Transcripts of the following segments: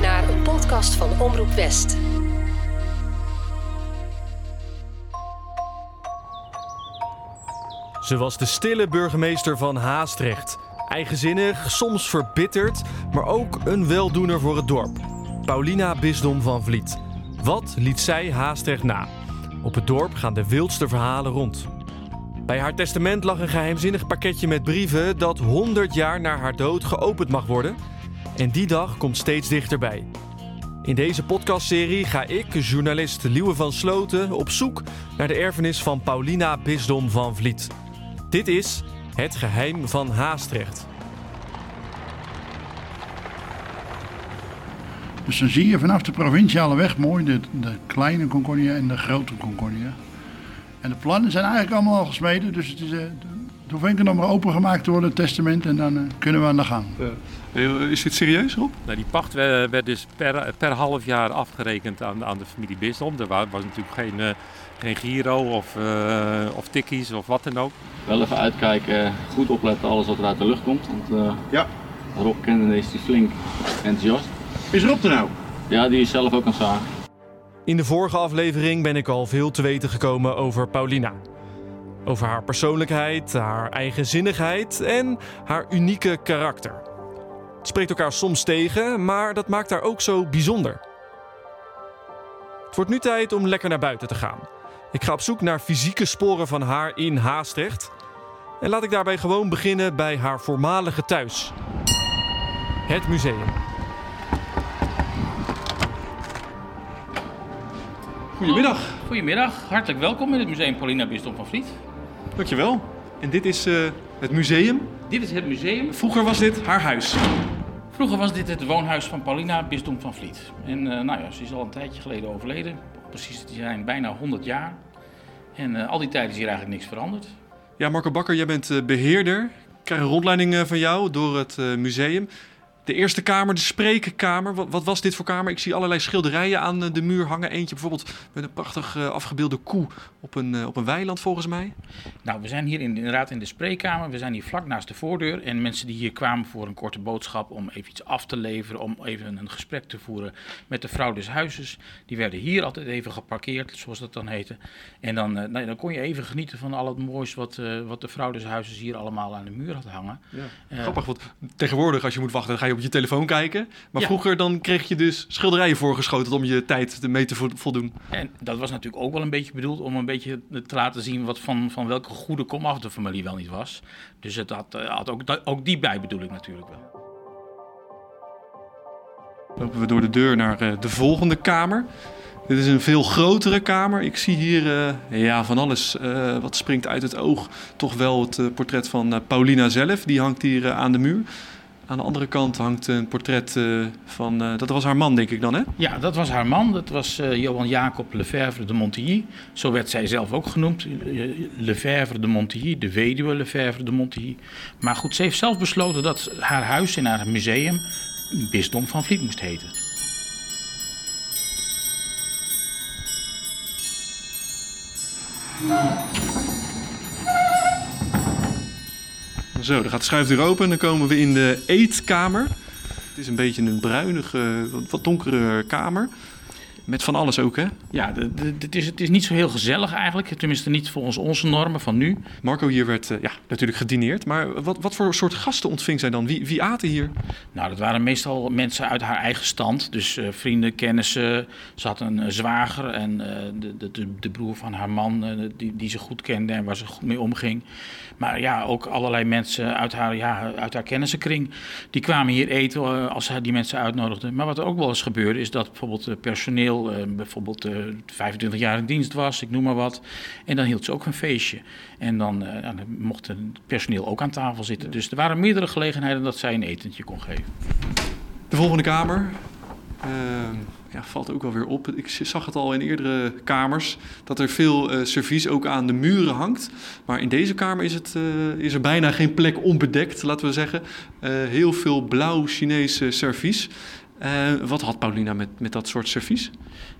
naar een podcast van Omroep West. Ze was de stille burgemeester van Haastrecht. Eigenzinnig, soms verbitterd, maar ook een weldoener voor het dorp. Paulina Bisdom van Vliet. Wat liet zij Haastrecht na? Op het dorp gaan de wildste verhalen rond. Bij haar testament lag een geheimzinnig pakketje met brieven dat 100 jaar na haar dood geopend mag worden. En die dag komt steeds dichterbij. In deze podcastserie ga ik, journalist Liewe van Sloten, op zoek naar de erfenis van Paulina Bisdom van Vliet. Dit is Het Geheim van Haastrecht. Dus dan zie je vanaf de provinciale weg mooi de, de kleine Concordia en de grote Concordia. En de plannen zijn eigenlijk allemaal al gesmeden, dus het is, uh, het hoeft enkel nog maar opengemaakt te worden, het testament, en dan uh, kunnen we aan de gang. Is dit serieus, Rob? Nou, die pacht werd, werd dus per, per half jaar afgerekend aan, aan de familie Bisdom. Er was, was natuurlijk geen, uh, geen giro of, of tikkies of wat dan ook. Wel even uitkijken, goed opletten alles wat er uit de lucht komt. Want Ja. Rob kende deze die flink enthousiast. Is Rob er nou? Ja, die is zelf ook aan het zagen. In de vorige aflevering ben ik al veel te weten gekomen over Paulina. Over haar persoonlijkheid, haar eigenzinnigheid en haar unieke karakter. Het spreekt elkaar soms tegen, maar dat maakt haar ook zo bijzonder. Het wordt nu tijd om lekker naar buiten te gaan. Ik ga op zoek naar fysieke sporen van haar in Haastrecht. En laat ik daarbij gewoon beginnen bij haar voormalige thuis. Het museum. Goedemiddag. Goedemiddag, hartelijk welkom in het Museum Paulina Bisdom van Vliet. Dankjewel. En dit is eh, het museum. Dit is het museum. Vroeger was dit haar huis. Vroeger was dit het woonhuis van Paulina Bisdom van Vliet. En uh, nou ja, ze is al een tijdje geleden overleden. Precies, die zijn bijna 100 jaar. En uh, al die tijd is hier eigenlijk niks veranderd. Ja, Marco Bakker, jij bent beheerder. Ik krijg een rondleiding van jou door het museum. De eerste kamer, de sprekenkamer. Wat, wat, was dit voor kamer? Ik zie allerlei schilderijen aan de muur hangen. Eentje bijvoorbeeld met een prachtig uh, afgebeelde koe op een, uh, op een weiland volgens mij. Nou, we zijn hier in, inderdaad in de spreekkamer. We zijn hier vlak naast de voordeur. En mensen die hier kwamen voor een korte boodschap om even iets af te leveren, om even een gesprek te voeren met de vrouw des huizes, die werden hier altijd even geparkeerd, zoals dat dan heette. En dan, uh, nou, dan kon je even genieten van al het moois wat, wat de vrouw des huizes hier allemaal aan de muur had hangen. Ja. Grappig, want tegenwoordig als je moet wachten, dan ga je op je telefoon kijken. Maar ja. vroeger dan kreeg je dus schilderijen voorgeschoten om je tijd mee te voldoen. En dat was natuurlijk ook wel een beetje bedoeld om een beetje te laten zien wat van, van welke goede komaf de familie wel niet was. Dus het had, had ook, ook die bij bedoel ik natuurlijk wel. Lopen we door de deur naar uh, de volgende kamer. Dit is een veel grotere kamer. Ik zie hier uh, ja, van alles uh, wat springt uit het oog. Toch wel het uh, portret van Paulina zelf. Die hangt hier aan de muur. Aan de andere kant hangt een portret uh, van, uh, dat was haar man denk ik dan hè? Ja, dat was haar man. Dat was uh, Johan Jacob Lefebvre de Montilly. Zo werd zij zelf ook genoemd. Lefebvre de Montilly, de weduwe Lefebvre de Montilly. Maar goed, ze heeft zelf besloten dat haar huis in haar museum Bisdom van Vliet moest heten. Zo, dan gaat de schuifdeur open en dan komen we in de eetkamer. Het is een beetje een bruinige, wat donkere kamer. Met van alles ook, hè? Ja, het is, het is niet zo heel gezellig eigenlijk. Tenminste, niet volgens onze normen van nu. Marco, hier werd uh, ja, natuurlijk gedineerd. Maar wat, wat voor soort gasten ontving zij dan? Wie, wie aten hier? Nou, dat waren meestal mensen uit haar eigen stand. Dus uh, vrienden, kennissen. Ze had een uh, zwager en de, de, de, broer van haar man... die, die ze goed kende en waar ze goed mee omging. Maar ja, ook allerlei mensen uit haar, ja, uit haar kennissenkring... die kwamen hier eten als hij die mensen uitnodigde. Maar wat er ook wel eens gebeurde... is dat bijvoorbeeld personeel Uh, bijvoorbeeld uh, 25 jaar in dienst was, ik noem maar wat. En dan hield ze ook een feestje. En dan, uh, dan mocht het personeel ook aan tafel zitten. Dus er waren meerdere gelegenheden dat zij een etentje kon geven. De volgende kamer. Ehm, ja, valt ook wel weer op. Ik zag het al in eerdere kamers dat er veel uh, servies ook aan de muren hangt. Maar in deze kamer is, het, is er bijna geen plek onbedekt, laten we zeggen. Heel veel blauw Chinese servies. Eh, wat had Paulina met, met dat soort servies?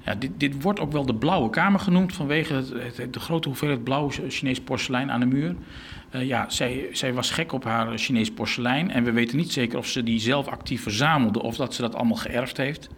Ja, dit, dit wordt ook wel de blauwe kamer genoemd vanwege het, de grote hoeveelheid blauw Chinees porselein aan de muur. Eh, ja, zij, zij was gek op haar Chinees porselein en we weten niet zeker of ze die zelf actief verzamelde of dat ze dat allemaal geërfd heeft.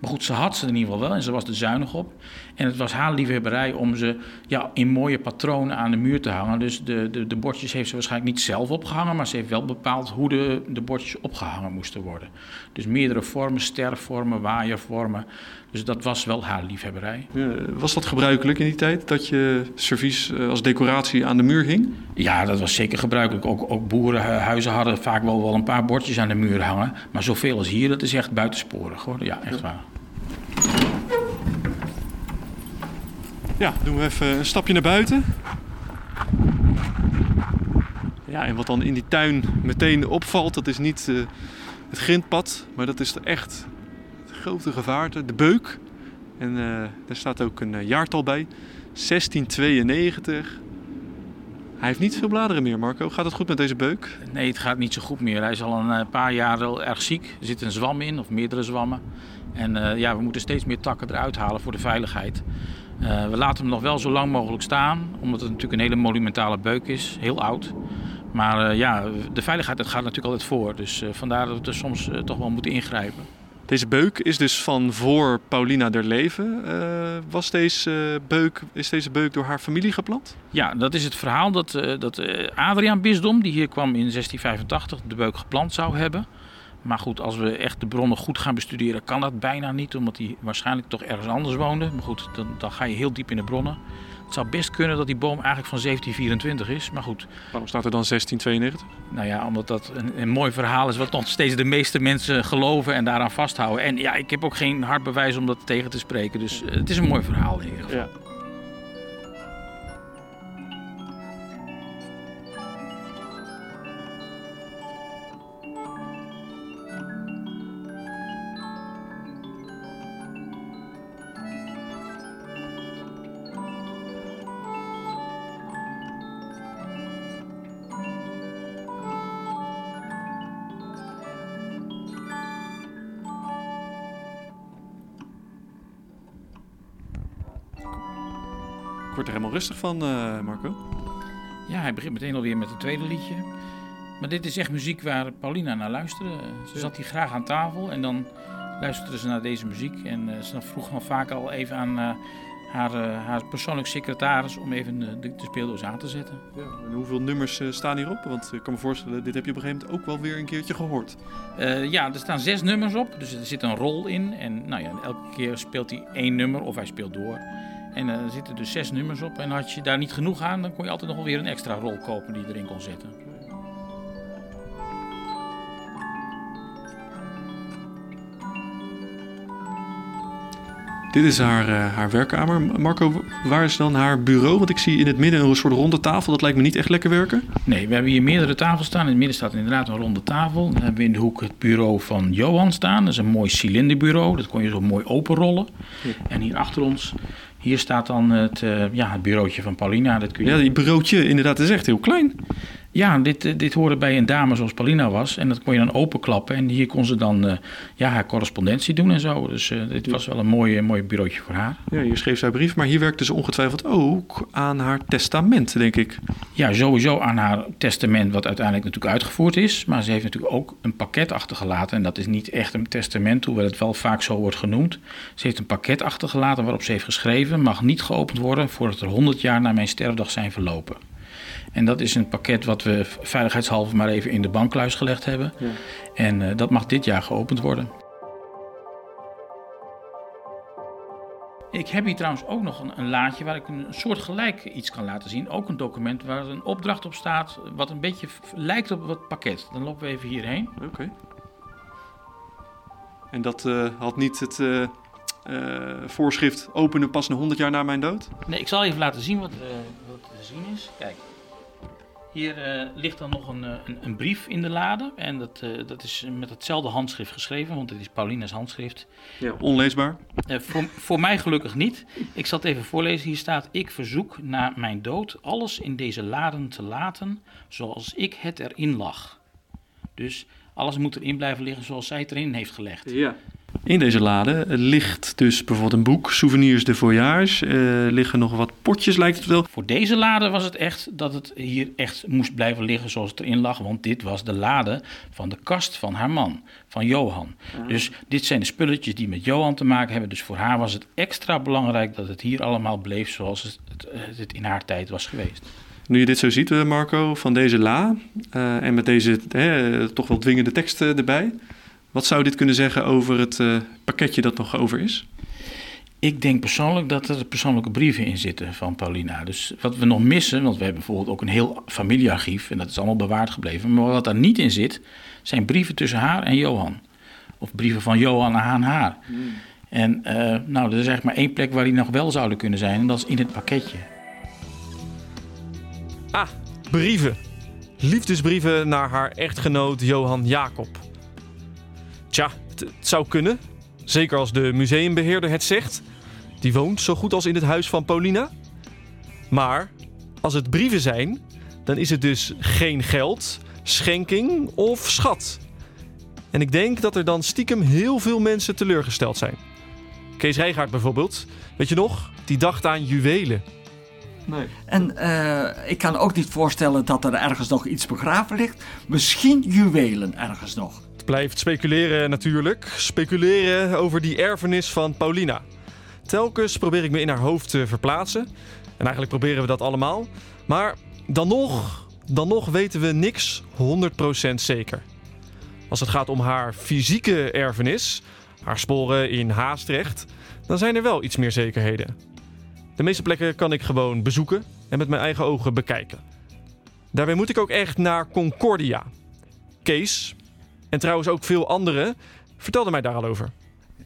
Maar goed, ze had ze in ieder geval wel en ze was er zuinig op. En het was haar liefhebberij om ze ja, in mooie patronen aan de muur te hangen. Dus de, de, de bordjes heeft ze waarschijnlijk niet zelf opgehangen, maar ze heeft wel bepaald hoe de, de bordjes opgehangen moesten worden. Dus meerdere vormen, stervormen, waaiervormen. Dus dat was wel haar liefhebberij. Eh, was dat gebruikelijk in die tijd, dat je servies eh, als decoratie aan de muur hing? Ja, dat was zeker gebruikelijk. Ook, ook boerenhuizen hadden vaak wel, wel een paar bordjes aan de muur hangen. Maar zoveel als hier, dat is echt buitensporig hoor. Ja, echt waar. Ja, doen we even een stapje naar buiten. Ja, en wat dan in die tuin meteen opvalt, dat is niet eh, het grindpad, maar dat is er echt grote gevaarte, de beuk. En eh, daar staat ook een eh, jaartal bij, 1692. Hij heeft niet veel bladeren meer, Marco. Gaat het goed met deze beuk? Nee, het gaat niet zo goed meer. Hij is al een eh, paar jaar erg ziek. Er zit een zwam in, of meerdere zwammen. En ja, we moeten steeds meer takken eruit halen voor de veiligheid. We laten hem nog wel zo lang mogelijk staan, omdat het natuurlijk een hele monumentale beuk is. Heel oud. Maar ja, de veiligheid dat gaat natuurlijk altijd voor. Dus vandaar dat we er soms toch wel moeten ingrijpen. Deze beuk is dus van voor Paulina der Leven. Eh, was deze, eh, beuk, is deze beuk door haar familie geplant? Ja, dat is het verhaal dat, eh, dat Adriaan Bisdom, die hier kwam in 1685, de beuk geplant zou hebben. Maar goed, als we echt de bronnen goed gaan bestuderen, kan dat bijna niet, omdat hij waarschijnlijk toch ergens anders woonde. Maar goed, dan, dan ga je heel diep in de bronnen. Het zou best kunnen dat die boom eigenlijk van 1724 is. Maar goed, Waarom staat er dan 1692? nou ja, omdat dat een, een mooi verhaal is wat nog steeds de meeste mensen geloven en daaraan vasthouden. En ja, ik heb ook geen hard bewijs om dat tegen te spreken. Dus eh, het is een mooi verhaal in ieder geval. Ja. Rustig van, eh, Marco. Ja, hij begint meteen alweer met het tweede liedje. Maar dit is echt muziek waar Paulina naar luisterde. Ze zat hier graag aan tafel en dan luisterde ze naar deze muziek. En eh, ze vroeg dan vaak al even aan eh, haar, eh, haar persoonlijk secretaris om even eh, de, de speeldoos aan te zetten. Ja, en hoeveel nummers eh, staan hierop? Want ik kan me voorstellen, dit heb je op een gegeven moment ook wel weer een keertje gehoord. Eh, ja, er staan zes nummers op, dus er zit een rol in. En nou ja, elke keer speelt hij één nummer of hij speelt door. En er zitten dus zes nummers op. En had je daar niet genoeg aan, dan kon je altijd nog wel weer een extra rol kopen die je erin kon zetten. Dit is haar, eh, haar werkkamer. Marco, waar is dan haar bureau? Want ik zie in het midden een soort ronde tafel. Dat lijkt me niet echt lekker werken. Nee, we hebben hier meerdere tafels staan. In het midden staat inderdaad een ronde tafel. Dan hebben we in de hoek het bureau van Johan staan. Dat is een mooi cilinderbureau. Dat kon je zo mooi openrollen. En hier achter ons, hier staat dan het, eh, ja, het bureautje van Paulina. Dat kun je... Ja, die bureautje inderdaad is echt heel klein. Ja, dit, eh, dit hoorde bij een dame zoals Paulina was. En dat kon je dan openklappen. En hier kon ze dan eh, ja, haar correspondentie doen en zo. Dus eh, dit was wel een mooi, mooi bureautje voor haar. Ja, hier schreef zij brief, maar hier werkte ze ongetwijfeld ook aan haar testament, denk ik. Ja, sowieso aan haar testament, wat uiteindelijk natuurlijk uitgevoerd is. Maar ze heeft natuurlijk ook een pakket achtergelaten. En dat is niet echt een testament, hoewel het wel vaak zo wordt genoemd. Ze heeft een pakket achtergelaten waarop ze heeft geschreven: mag niet geopend worden voordat er 100 jaar na mijn sterfdag zijn verlopen. En dat is een pakket wat we veiligheidshalve maar even in de bankkluis gelegd hebben. En eh, dat mag dit jaar geopend worden. Ik heb hier trouwens ook nog een, een laadje waar ik een soort gelijk iets kan laten zien. Ook een document waar een opdracht op staat, wat een beetje lijkt op het pakket. Dan lopen we even hierheen. Oké. En dat eh, had niet het eh, voorschrift openen pas na 100 jaar na mijn dood? Nee, ik zal even laten zien wat, wat te zien is. Kijk. Hier eh, ligt dan nog een, eh, een, een brief in de lade. En dat, eh, dat is met hetzelfde handschrift geschreven, want het is Paulina's handschrift. Ja. Onleesbaar. Eh, voor, voor mij gelukkig niet. Ik zal het even voorlezen. Hier staat: Ik verzoek na mijn dood alles in deze laden te laten zoals ik het erin lag. Dus Alles moet erin blijven liggen zoals zij het erin heeft gelegd. Ja. In deze lade ligt dus bijvoorbeeld een boek, Souvenirs de Voyage. Er liggen nog wat potjes, lijkt het wel. Voor deze lade was het echt dat het hier echt moest blijven liggen zoals het erin lag. Want dit was de lade van de kast van haar man, van Johan. Dus dit zijn de spulletjes die met Johan te maken hebben. Dus voor haar was het extra belangrijk dat het hier allemaal bleef zoals het, het, het in haar tijd was geweest. Nu je dit zo ziet, eh, Marco, van deze la eh, en met deze eh, toch wel dwingende teksten erbij. Wat zou dit kunnen zeggen over het eh, pakketje dat nog over is? Ik denk persoonlijk dat er persoonlijke brieven in zitten van Paulina. Dus wat we nog missen, want we hebben bijvoorbeeld ook een heel familiearchief en dat is allemaal bewaard gebleven. Maar wat daar niet in zit, zijn brieven tussen haar en Johan. Of brieven van Johan aan haar. En eh, nou, er is eigenlijk maar één plek waar die nog wel zouden kunnen zijn en dat is in het pakketje. Ah, brieven. Liefdesbrieven naar haar echtgenoot Johan Jacob. Tja, het, het zou kunnen. Zeker als de museumbeheerder het zegt. Die woont zo goed als in het huis van Paulina. Maar als het brieven zijn, dan is het dus geen geld, schenking of schat. En ik denk dat er dan stiekem heel veel mensen teleurgesteld zijn. Kees Rijgaard bijvoorbeeld, weet je nog? Die dacht aan juwelen. En eh, ik kan ook niet voorstellen dat er ergens nog iets begraven ligt. Misschien juwelen ergens nog. Blijft speculeren natuurlijk. Speculeren over die erfenis van Paulina. Telkens probeer ik me in haar hoofd te verplaatsen. En eigenlijk proberen we dat allemaal. Maar dan nog, dan nog weten we niks 100% zeker. Als het gaat om haar fysieke erfenis, haar sporen in Haastrecht, dan zijn er wel iets meer zekerheden. De meeste plekken kan ik gewoon bezoeken en met mijn eigen ogen bekijken. Daarbij moet ik ook echt naar Concordia. Kees, en trouwens ook veel anderen, vertelden mij daar al over.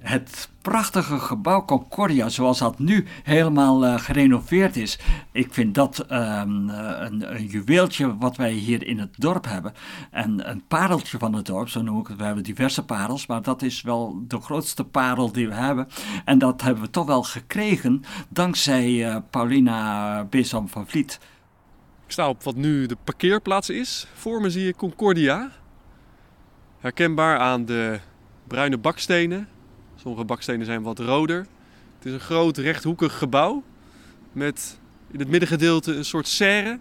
Het prachtige gebouw Concordia, zoals dat nu helemaal eh, gerenoveerd is. Ik vind dat ehm, eh, een, een juweeltje wat wij hier in het dorp hebben. En een pareltje van het dorp, zo noem ik het. We hebben diverse parels, maar dat is wel de grootste parel die we hebben. En dat hebben we toch wel gekregen dankzij eh, Paulina Besom van Vliet. Ik sta op wat nu de parkeerplaats is. Voor me zie je Concordia. Herkenbaar aan de bruine bakstenen. Sommige bakstenen zijn wat roder. Het is een groot rechthoekig gebouw met in het middengedeelte een soort serre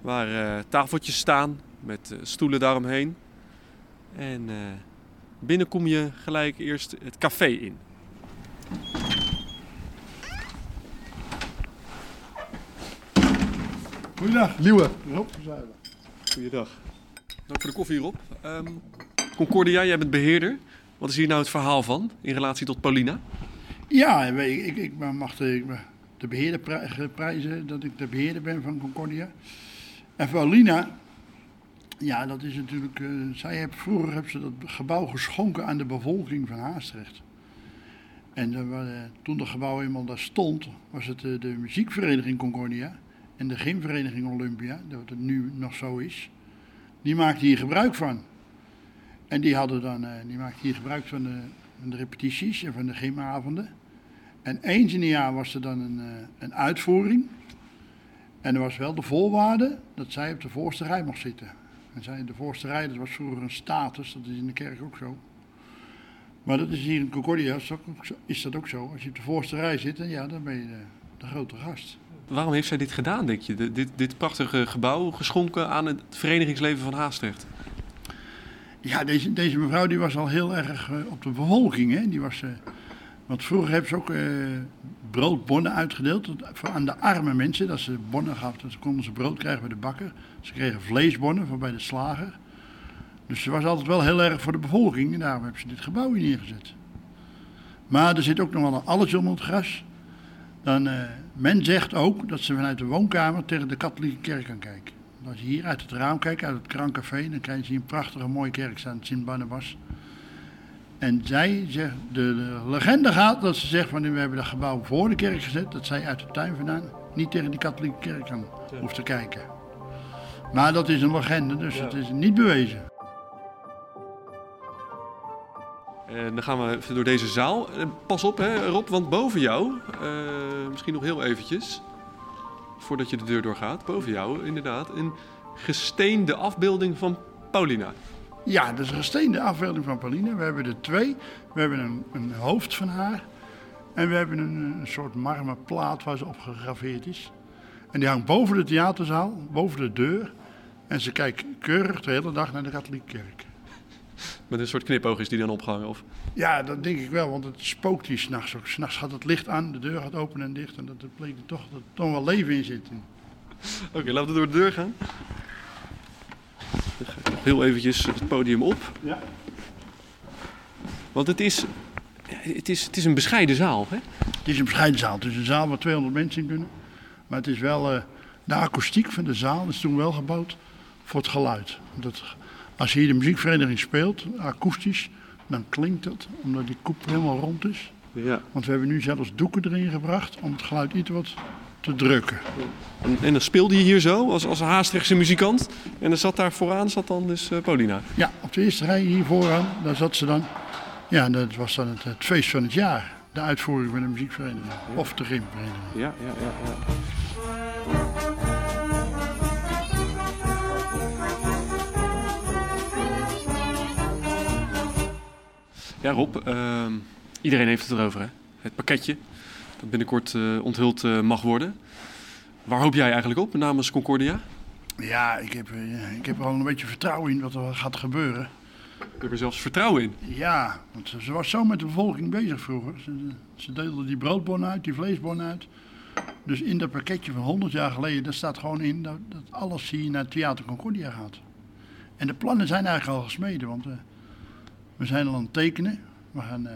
waar eh, tafeltjes staan met eh, stoelen daaromheen. En eh, binnen kom je gelijk eerst het café in. Goeiedag. Liewe. Rob. Goeiedag. Dank voor de koffie hierop. Ehm Concordia, jij bent beheerder. Wat is hier nou het verhaal van in relatie tot Paulina? Ja, ik, ik, mag de, de beheerder pri- prijzen dat ik de beheerder ben van Concordia. En Paulina, ja, dat is natuurlijk. eh, zij heeft, vroeger heeft ze dat gebouw geschonken aan de bevolking van Haastrecht. En eh, toen dat gebouw eenmaal daar stond, was het eh, de muziekvereniging Concordia en de gymvereniging Olympia, dat het nu nog zo is. Die maakten hier gebruik van. En die, hadden dan, eh, die maakten hier gebruik van de, van de repetities en van de gymavonden. En eens in een jaar was er dan een, eh, een uitvoering. En er was wel de voorwaarde dat zij op de voorste rij mocht zitten. En zij, de voorste rij, dat was vroeger een status, dat is in de kerk ook zo. Maar dat is hier in Concordia, is dat ook zo. Als je op de voorste rij zit, dan, ja, dan ben je de, grote gast. Waarom heeft zij dit gedaan, denk je? Dit, dit prachtige gebouw geschonken aan het verenigingsleven van Haastrecht. Ja, deze, mevrouw die was al heel erg eh, op de bevolking. Hè? Die was, eh, want vroeger hebben ze ook eh, broodbonnen uitgedeeld voor aan de arme mensen. Dat ze bonnen gaf, dan konden ze brood krijgen bij de bakker. Ze kregen vleesbonnen van bij de slager. Dus ze was altijd wel heel erg voor de bevolking. En daarom hebben ze dit gebouw hier neergezet. Maar er zit ook nog wel een alles onder het gras. Dan, men zegt ook dat ze vanuit de woonkamer tegen de katholieke kerk kan kijken. Als je hier uit het raam kijkt, uit het Krancafé, dan krijg je een prachtige mooie kerk staan, Sint Barnabas. En zij zegt, de, de legende gaat dat ze zegt van we hebben dat gebouw voor de kerk gezet, dat zij uit de tuin vandaan niet tegen die katholieke kerk kan hoeft te kijken. Maar dat is een legende, dus het is niet bewezen. En dan gaan we even door deze zaal. Eh, Pas op, hè, Rob, want boven jou, eh, misschien nog heel eventjes, voordat je de deur doorgaat, boven jou inderdaad, een gesteende afbeelding van Paulina. Ja, dat is een gesteende afbeelding van Pauline. We hebben er twee. We hebben een, een hoofd van haar. En we hebben een, een soort marmerplaat waar ze op gegraveerd is. En die hangt boven de theaterzaal, boven de deur. En ze kijkt keurig de hele dag naar de katholieke kerk. Met een soort knipoog is die dan opgehangen? Of? Ja, dat denk ik wel, want het spookt hier s'nachts ook. S'nachts gaat het licht aan, de deur gaat open en dicht. En dat er bleek toch, dat er toch wel leven in zit. Oké, laten we door de deur gaan. Heel eventjes het podium op. Ja. Want het is, het is, het is een bescheiden zaal, hè? Het is een bescheiden zaal. Het is een zaal waar 200 mensen in kunnen. Maar het is wel, eh, de akoestiek van de zaal is toen wel gebouwd voor het geluid. Dat, als je hier de muziekvereniging speelt, akoestisch, dan klinkt het omdat die koep helemaal rond is. Ja. Want we hebben nu zelfs doeken erin gebracht om het geluid iets wat te drukken. En, en dan speelde je hier zo, als, als Haastrechtse muzikant. En dan zat daar vooraan zat dan dus eh, Paulina. Ja, op de eerste rij hier vooraan, daar zat ze dan. Ja, dat was dan het, het feest van het jaar. De uitvoering van de muziekvereniging. Of de gymvereniging. Ja, ja, ja. ja. Ja, Rob, ehm, iedereen heeft het erover, hè? Het pakketje dat binnenkort eh, onthuld eh, mag worden. Waar hoop jij eigenlijk op namens Concordia? Ja, ik heb, eh, ik heb al een beetje vertrouwen in wat er gaat gebeuren. Ik heb er zelfs vertrouwen in. Ja, want ze, ze was zo met de bevolking bezig vroeger. Ze, ze deelde die broodbon uit, die vleesbon uit. Dus in dat pakketje van 100 jaar geleden, daar staat gewoon in dat, dat alles hier naar Theater Concordia gaat. En de plannen zijn eigenlijk al gesmeden, want we zijn al aan het tekenen. We gaan, eh,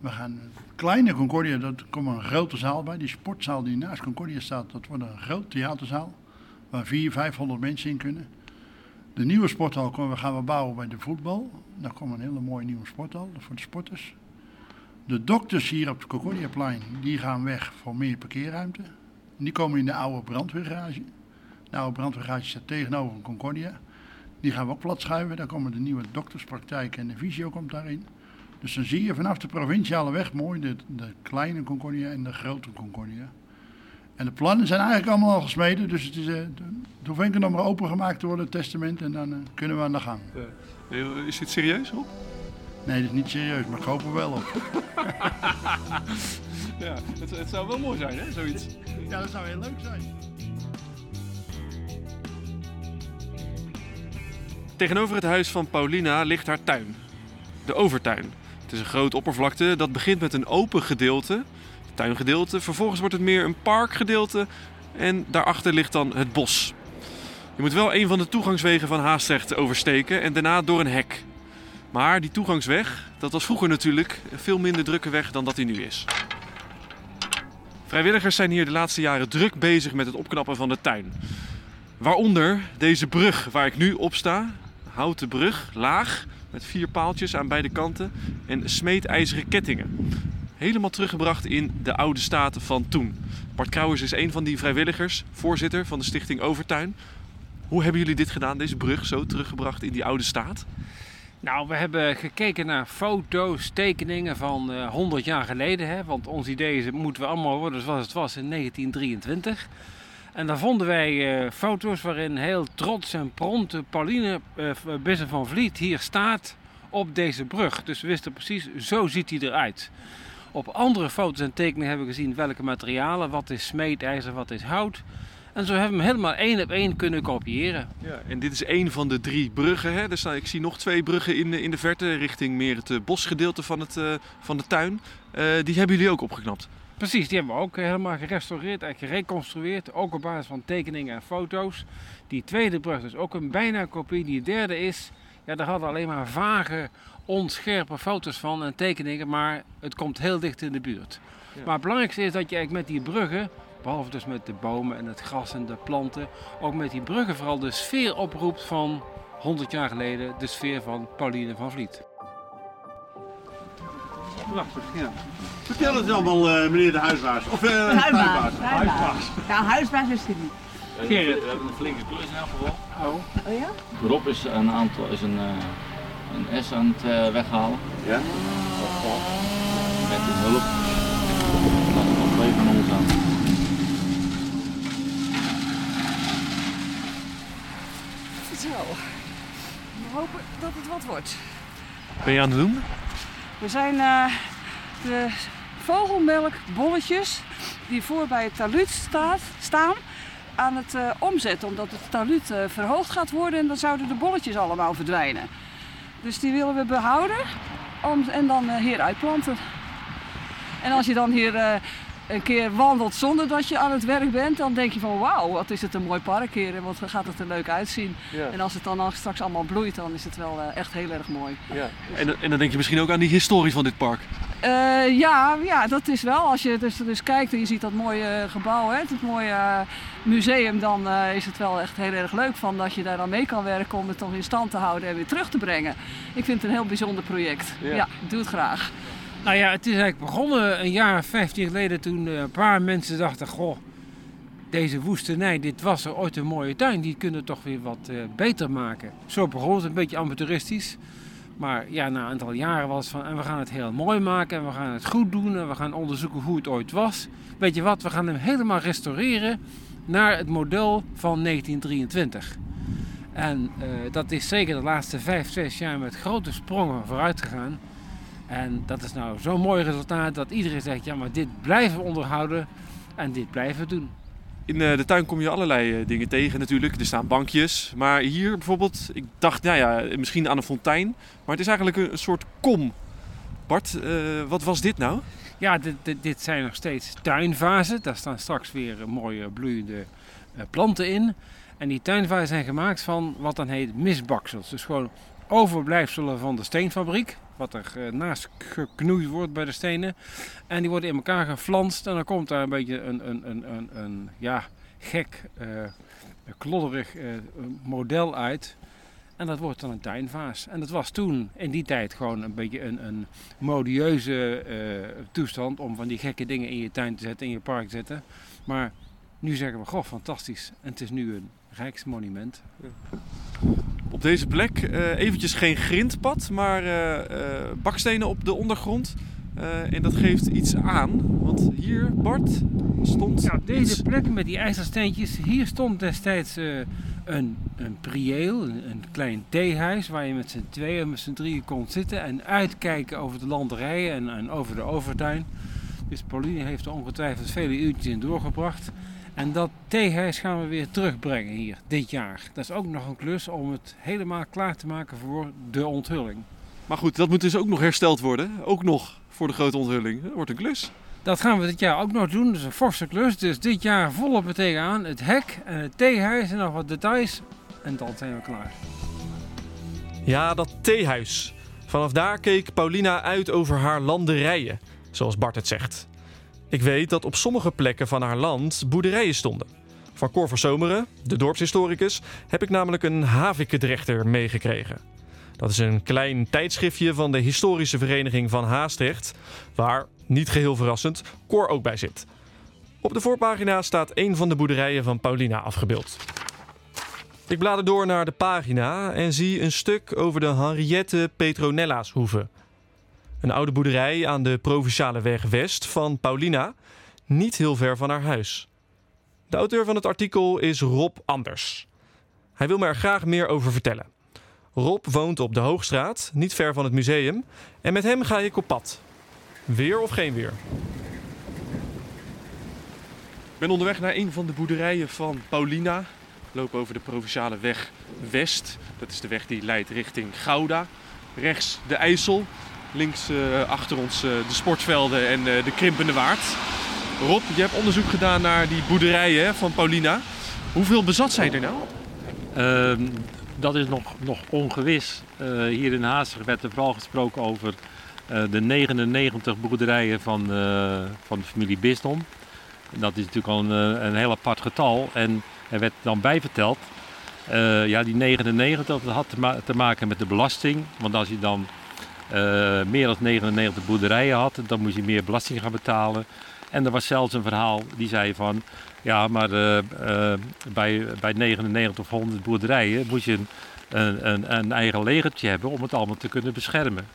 we gaan een kleine Concordia, daar komt een grote zaal bij. Die sportzaal die naast Concordia staat, dat wordt een groot theaterzaal. Waar 400, 500 mensen in kunnen. De nieuwe sporthal komen- gaan we bouwen bij de voetbal. Daar komt een hele mooie nieuwe sporthal voor de sporters. De dokters hier op het Concordiaplein, die gaan weg voor meer parkeerruimte. Die komen in de oude brandweergarage. De oude brandweergarage staat tegenover Concordia. Die gaan we ook plat schuiven. Daar komen de nieuwe dokterspraktijk en de visio komt daarin. Dus dan zie je vanaf de provinciale weg mooi de, de kleine Concordia en de grote Concordia. En de plannen zijn eigenlijk allemaal al gesmeden. Dus het, is, eh, het hoeft enkel nog maar opengemaakt te worden, het testament. En dan eh, kunnen we aan de gang. Eh, Is dit serieus, Rob? Nee, dat is niet serieus, maar ik hoop er wel op. Ja, het, het zou wel mooi zijn, hè, zoiets. Ja, dat zou heel leuk zijn. Tegenover het huis van Paulina ligt haar tuin. De overtuin. Het is een grote oppervlakte dat begint met een open gedeelte, tuingedeelte. Vervolgens wordt het meer een parkgedeelte en daarachter ligt dan het bos. Je moet wel een van de toegangswegen van Haastrecht oversteken en daarna door een hek. Maar die toegangsweg, dat was vroeger natuurlijk een veel minder drukke weg dan dat die nu is. Vrijwilligers zijn hier de laatste jaren druk bezig met het opknappen van de tuin. Waaronder deze brug waar ik nu op sta. Houten brug, laag, met vier paaltjes aan beide kanten en smeedijzeren kettingen. Helemaal teruggebracht in de oude staten van toen. Bart Krauwers is een van die vrijwilligers, voorzitter van de stichting Overtuin. Hoe hebben jullie dit gedaan, deze brug zo teruggebracht in die oude staat? Nou, we hebben gekeken naar foto's, tekeningen van eh 100 jaar geleden. Hè? Want ons idee is, moeten we allemaal worden zoals het was in 1923. En daar vonden wij eh, foto's waarin heel trots en pront Pauline eh Bissen van Vliet hier staat op deze brug. Dus we wisten precies, zo ziet hij eruit. Op andere foto's en tekeningen hebben we gezien welke materialen, wat is smeedijzer, wat is hout. En zo hebben we hem helemaal één op één kunnen kopiëren. Ja, en dit is één van de drie bruggen. Hè? Er staan, ik zie nog twee bruggen in, de- in de verte richting meer het eh, bosgedeelte van, het, van de tuin. Die hebben jullie ook opgeknapt. Precies, die hebben we ook helemaal gerestaureerd en gereconstrueerd. Ook op basis van tekeningen en foto's. Die tweede brug is ook een bijna kopie. Die derde is, ja, daar hadden we alleen maar vage, onscherpe foto's van en tekeningen. Maar het komt heel dicht in de buurt. Maar het belangrijkste is dat je eigenlijk met die bruggen, behalve dus met de bomen en het gras en de planten, ook met die bruggen vooral de sfeer oproept van 100 jaar geleden. De sfeer van Pauline van Vliet. Vertel het allemaal, eh, meneer de huisbaas. Of eh, Huisbaas. huisbaas. Ja, huisbaas is het niet. Gerrit. We hebben een flinke klus in elk geval. Oh. Oh ja? Rob is een aantal is een, eh, een S aan het eh, weghalen. Ja? Met de hulp. Dan er nog twee van ons aan. Zo. hopen dat het wat wordt. Ben je aan het doen? We zijn eh, de vogelmelkbolletjes die voor bij het taluut staat, staan aan het eh, omzetten. Omdat het taluut eh, verhoogd gaat worden en dan zouden de bolletjes allemaal verdwijnen. Dus die willen we behouden om, en dan hier uitplanten. En als je dan hier een keer wandelt zonder dat je aan het werk bent, dan denk je van wauw, wat is het een mooi park hier en wat gaat het er leuk uitzien. Ja. En als het dan al straks allemaal bloeit, dan is het wel eh, echt heel erg mooi. Ja. En, en dan denk je misschien ook aan die historie van dit park. Eh, ja, ja, dat is wel. Als je dus, dus kijkt en je ziet dat mooie gebouw, hè, het mooie eh, museum, dan eh, is het wel echt heel erg leuk van dat je daar dan mee kan werken om het toch in stand te houden en weer terug te brengen. Ik vind het een heel bijzonder project. Ja. Ja, ik doe het graag. Nou ja, het is eigenlijk begonnen een jaar of 15 geleden toen eh, een paar mensen dachten, goh, deze woestenij, dit was er ooit een mooie tuin, die kunnen toch weer wat eh, beter maken. Zo begon het, een beetje amateuristisch. Maar ja, na een aantal jaren was van, en we gaan het heel mooi maken en we gaan het goed doen en we gaan onderzoeken hoe het ooit was. Weet je wat, we gaan hem helemaal restaureren naar het model van 1923. En eh, dat is zeker de laatste vijf, zes jaar met grote sprongen vooruit gegaan. En dat is nou zo'n mooi resultaat dat iedereen zegt, ja maar dit blijven we onderhouden en dit blijven we doen. In eh, de tuin kom je allerlei eh, dingen tegen natuurlijk. Er staan bankjes. Maar hier bijvoorbeeld, ik dacht, nou ja, misschien aan een fontein. Maar het is eigenlijk een, soort kom. Bart, eh, wat was dit nou? Ja, dit, dit, dit zijn nog steeds tuinvazen. Daar staan straks weer mooie bloeiende planten in. En die tuinvazen zijn gemaakt van wat dan heet misbaksels. Dus gewoon overblijfselen van de steenfabriek. Wat er eh, naast geknoeid wordt bij de stenen. En die worden in elkaar geflanst. En dan komt daar een beetje een, een, een, een, een ja, gek, eh, klodderig eh, model uit. En dat wordt dan een tuinvaas. En dat was toen, in die tijd, gewoon een beetje een, een modieuze toestand om van die gekke dingen in je tuin te zetten, in je park te zetten. Maar nu zeggen we, goh, fantastisch. En het is nu een rijksmonument. Op deze plek eh, eventjes geen grindpad, maar eh, eh, bakstenen op de ondergrond. Eh, en dat geeft iets aan. Want hier, Bart, stond Ja, deze iets. plek met die ijzersteentjes, hier stond destijds eh, een, een prieel, een, een klein theehuis waar je met z'n tweeën, met z'n drieën kon zitten en uitkijken over de landerijen en, en over de overtuin. Dus Pauline heeft er ongetwijfeld vele uurtjes in doorgebracht. En dat theehuis gaan we weer terugbrengen hier, dit jaar. Dat is ook nog een klus om het helemaal klaar te maken voor de onthulling. Maar goed, dat moet dus ook nog hersteld worden. Ook nog voor de grote onthulling. Dat wordt een klus. Dat gaan we dit jaar ook nog doen. Dat is een forse klus. Dus dit jaar volop er tegenaan. Het hek en het theehuis en nog wat details. En dan zijn we klaar. Ja, dat theehuis. Vanaf daar keek Paulina uit over haar landerijen, zoals Bart het zegt. Ik weet dat op sommige plekken van haar land boerderijen stonden. Van Cor van Zomeren, de dorpshistoricus, heb ik namelijk een havikedrechter meegekregen. Dat is een klein tijdschriftje van de historische vereniging van Haastrecht, waar, niet geheel verrassend, Cor ook bij zit. Op de voorpagina staat een van de boerderijen van Paulina afgebeeld. Ik blader door naar de pagina en zie een stuk over de Henriette Petronella's hoeve. Een oude boerderij aan de Provinciale Weg West van Paulina, niet heel ver van haar huis. De auteur van het artikel is Rob Anders. Hij wil me er graag meer over vertellen. Rob woont op de Hoogstraat, niet ver van het museum, en met hem ga ik op pad. Weer of geen weer? Ik ben onderweg naar een van de boerderijen van Paulina. Ik loop over de Provinciale Weg West. Dat is de weg die leidt richting Gouda. Rechts de IJssel. Links eh, achter ons eh, de sportvelden en eh, de krimpende waard. Rob, je hebt onderzoek gedaan naar die boerderijen van Paulina. Hoeveel bezat zijn er nou? Ehm, dat is nog, nog ongewis. Hier in Haastig werd er vooral gesproken over de 99 boerderijen van, van de familie Bisdom. Dat is natuurlijk al een, een heel apart getal. En er werd dan bij verteld, ja, die 99 dat had te maken met de belasting. Want als je dan eh, meer dan 99 boerderijen had, dan moest je meer belasting gaan betalen. En er was zelfs een verhaal die zei van, ja, maar eh, eh, bij, bij 99 of 100 boerderijen moet je een, een, een, eigen legertje hebben om het allemaal te kunnen beschermen.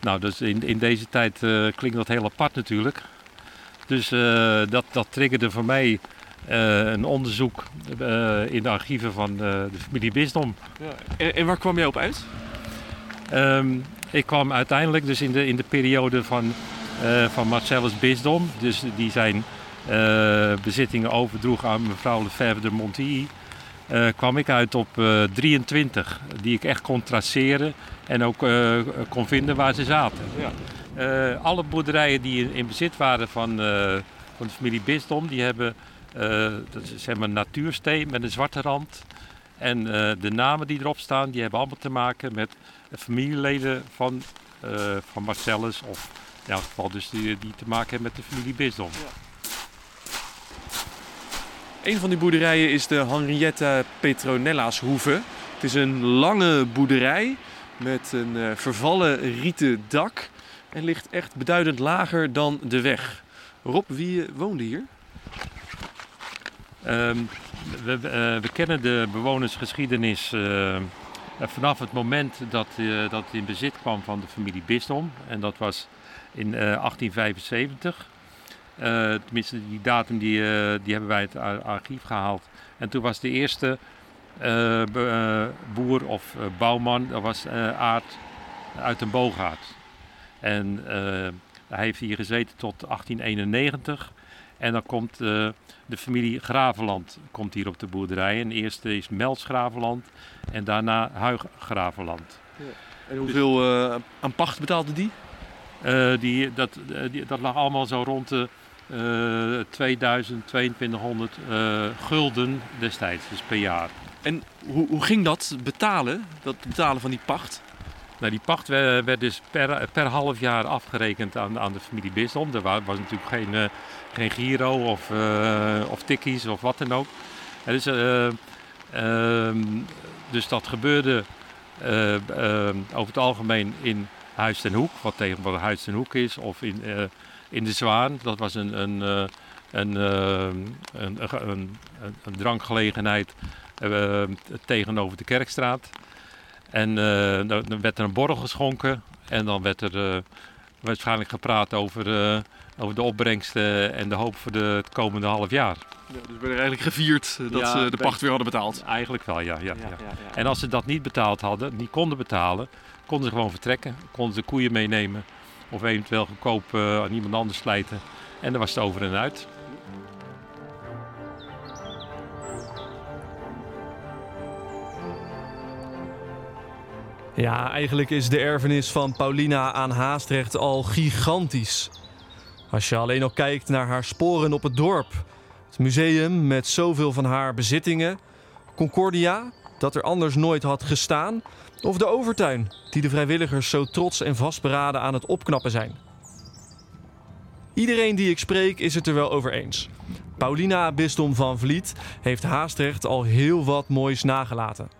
Nou, dus in, in deze tijd klinkt dat heel apart natuurlijk. Dus dat, dat triggerde voor mij een onderzoek in de archieven van de familie Bisdom. Ja. En, en, waar kwam jij op uit? Ehm, ik kwam uiteindelijk dus in de, in de periode van, van Marcellus Bisdom. Dus die zijn bezittingen overdroeg aan mevrouw Lefebvre de Montilly. kwam ik uit op 23, die ik echt kon traceren en ook kon vinden waar ze zaten. Ja. Uh, alle boerderijen die in, in bezit waren van, uh, van de familie Bisdom, die hebben uh, dat is, zeg maar natuursteen met een zwarte rand. En de namen die erop staan, die hebben allemaal te maken met familieleden van, van Marcellus. Of in elk geval dus die, die te maken hebben met de familie Bisdom. Ja. Een van die boerderijen is de Henrietta Petronella's hoeve. Het is een lange boerderij met een vervallen rieten dak en ligt echt beduidend lager dan de weg. Rob, wie woonde hier? Um, we, uh, we, kennen de bewonersgeschiedenis uh, vanaf het moment dat, uh, dat het in bezit kwam van de familie Bisdom. En dat was in 1875. tenminste, die datum die, die hebben wij het archief gehaald. En toen was de eerste boer of bouwman, dat was Aard uit een Boogaard. En uh, hij heeft hier gezeten tot 1891. En dan komt uh, de familie Gravenland komt hier op de boerderij. En eerste is Melts Gravenland en daarna Huig Gravenland. Ja. En hoeveel uh, aan pacht betaalde die? die, dat, die, dat lag allemaal zo rond de 2000, 2200 gulden destijds, dus per jaar. En hoe, hoe ging dat betalen, dat betalen van die pacht? Nou, die pacht werd dus per, per half jaar afgerekend aan, aan de familie Bisdom. Er was, was natuurlijk geen, uh, geen giro of, uh, of tikkies of wat dan ook. Dus, uh, dus dat gebeurde over het algemeen in Huis ten Hoek, wat tegenwoordig Huis ten Hoek is, of in, in de Zwaan. Dat was een, een, een, een, een, een drankgelegenheid tegenover de Kerkstraat. En uh, dan werd er een borrel geschonken en dan werd er uh, waarschijnlijk gepraat over, uh, over de opbrengsten en de hoop voor de, het komende half jaar. Ja, dus werden er eigenlijk gevierd dat ja, ze de pacht weer hadden betaald? Eigenlijk wel, ja, ja, ja, En als ze dat niet betaald hadden, niet konden betalen, konden ze gewoon vertrekken. Konden ze koeien meenemen of eventueel goedkoop aan iemand anders slijten. En dan was het over en uit. Ja, eigenlijk is de erfenis van Paulina aan Haastrecht al gigantisch. Als je alleen al kijkt naar haar sporen op het dorp. Het museum met zoveel van haar bezittingen. Concordia, dat er anders nooit had gestaan. Of de overtuin, die de vrijwilligers zo trots en vastberaden aan het opknappen zijn. Iedereen die ik spreek is het er wel over eens. Paulina Bisdom van Vliet heeft Haastrecht al heel wat moois nagelaten.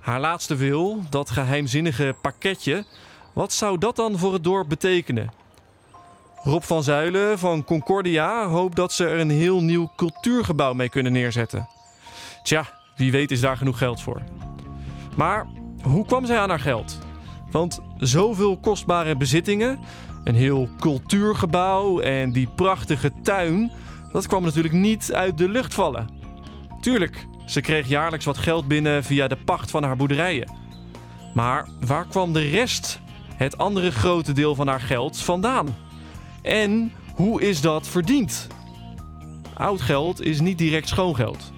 Haar laatste wil, dat geheimzinnige pakketje, wat zou dat dan voor het dorp betekenen? Rob van Zuilen van Concordia hoopt dat ze er een heel nieuw cultuurgebouw mee kunnen neerzetten. Tja, wie weet is daar genoeg geld voor. Maar hoe kwam zij aan haar geld? Want zoveel kostbare bezittingen, een heel cultuurgebouw en die prachtige tuin, dat kwam natuurlijk niet uit de lucht vallen. Tuurlijk, ze kreeg jaarlijks wat geld binnen via de pacht van haar boerderijen. Maar waar kwam de rest, het andere grote deel van haar geld, vandaan? En hoe is dat verdiend? Oud geld is niet direct schoon geld.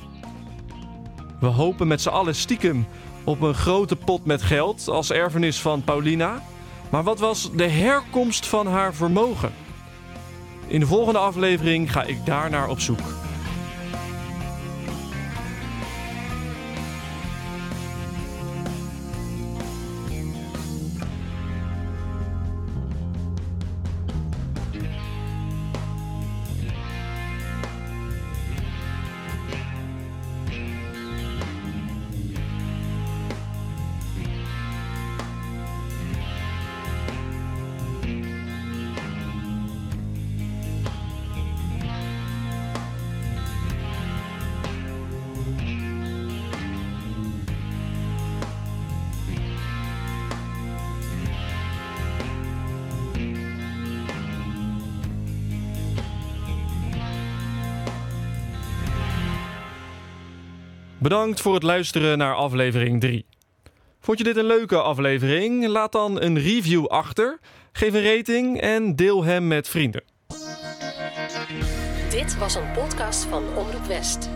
We hopen met z'n allen stiekem op een grote pot met geld als erfenis van Paulina. Maar wat was de herkomst van haar vermogen? In de volgende aflevering ga ik daarnaar op zoek. Bedankt voor het luisteren naar aflevering 3. Vond je dit een leuke aflevering? Laat dan een review achter, geef een rating en deel hem met vrienden. Dit was een podcast van Omroep West.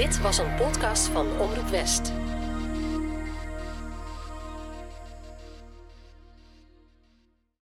Dit was een podcast van Omroep West.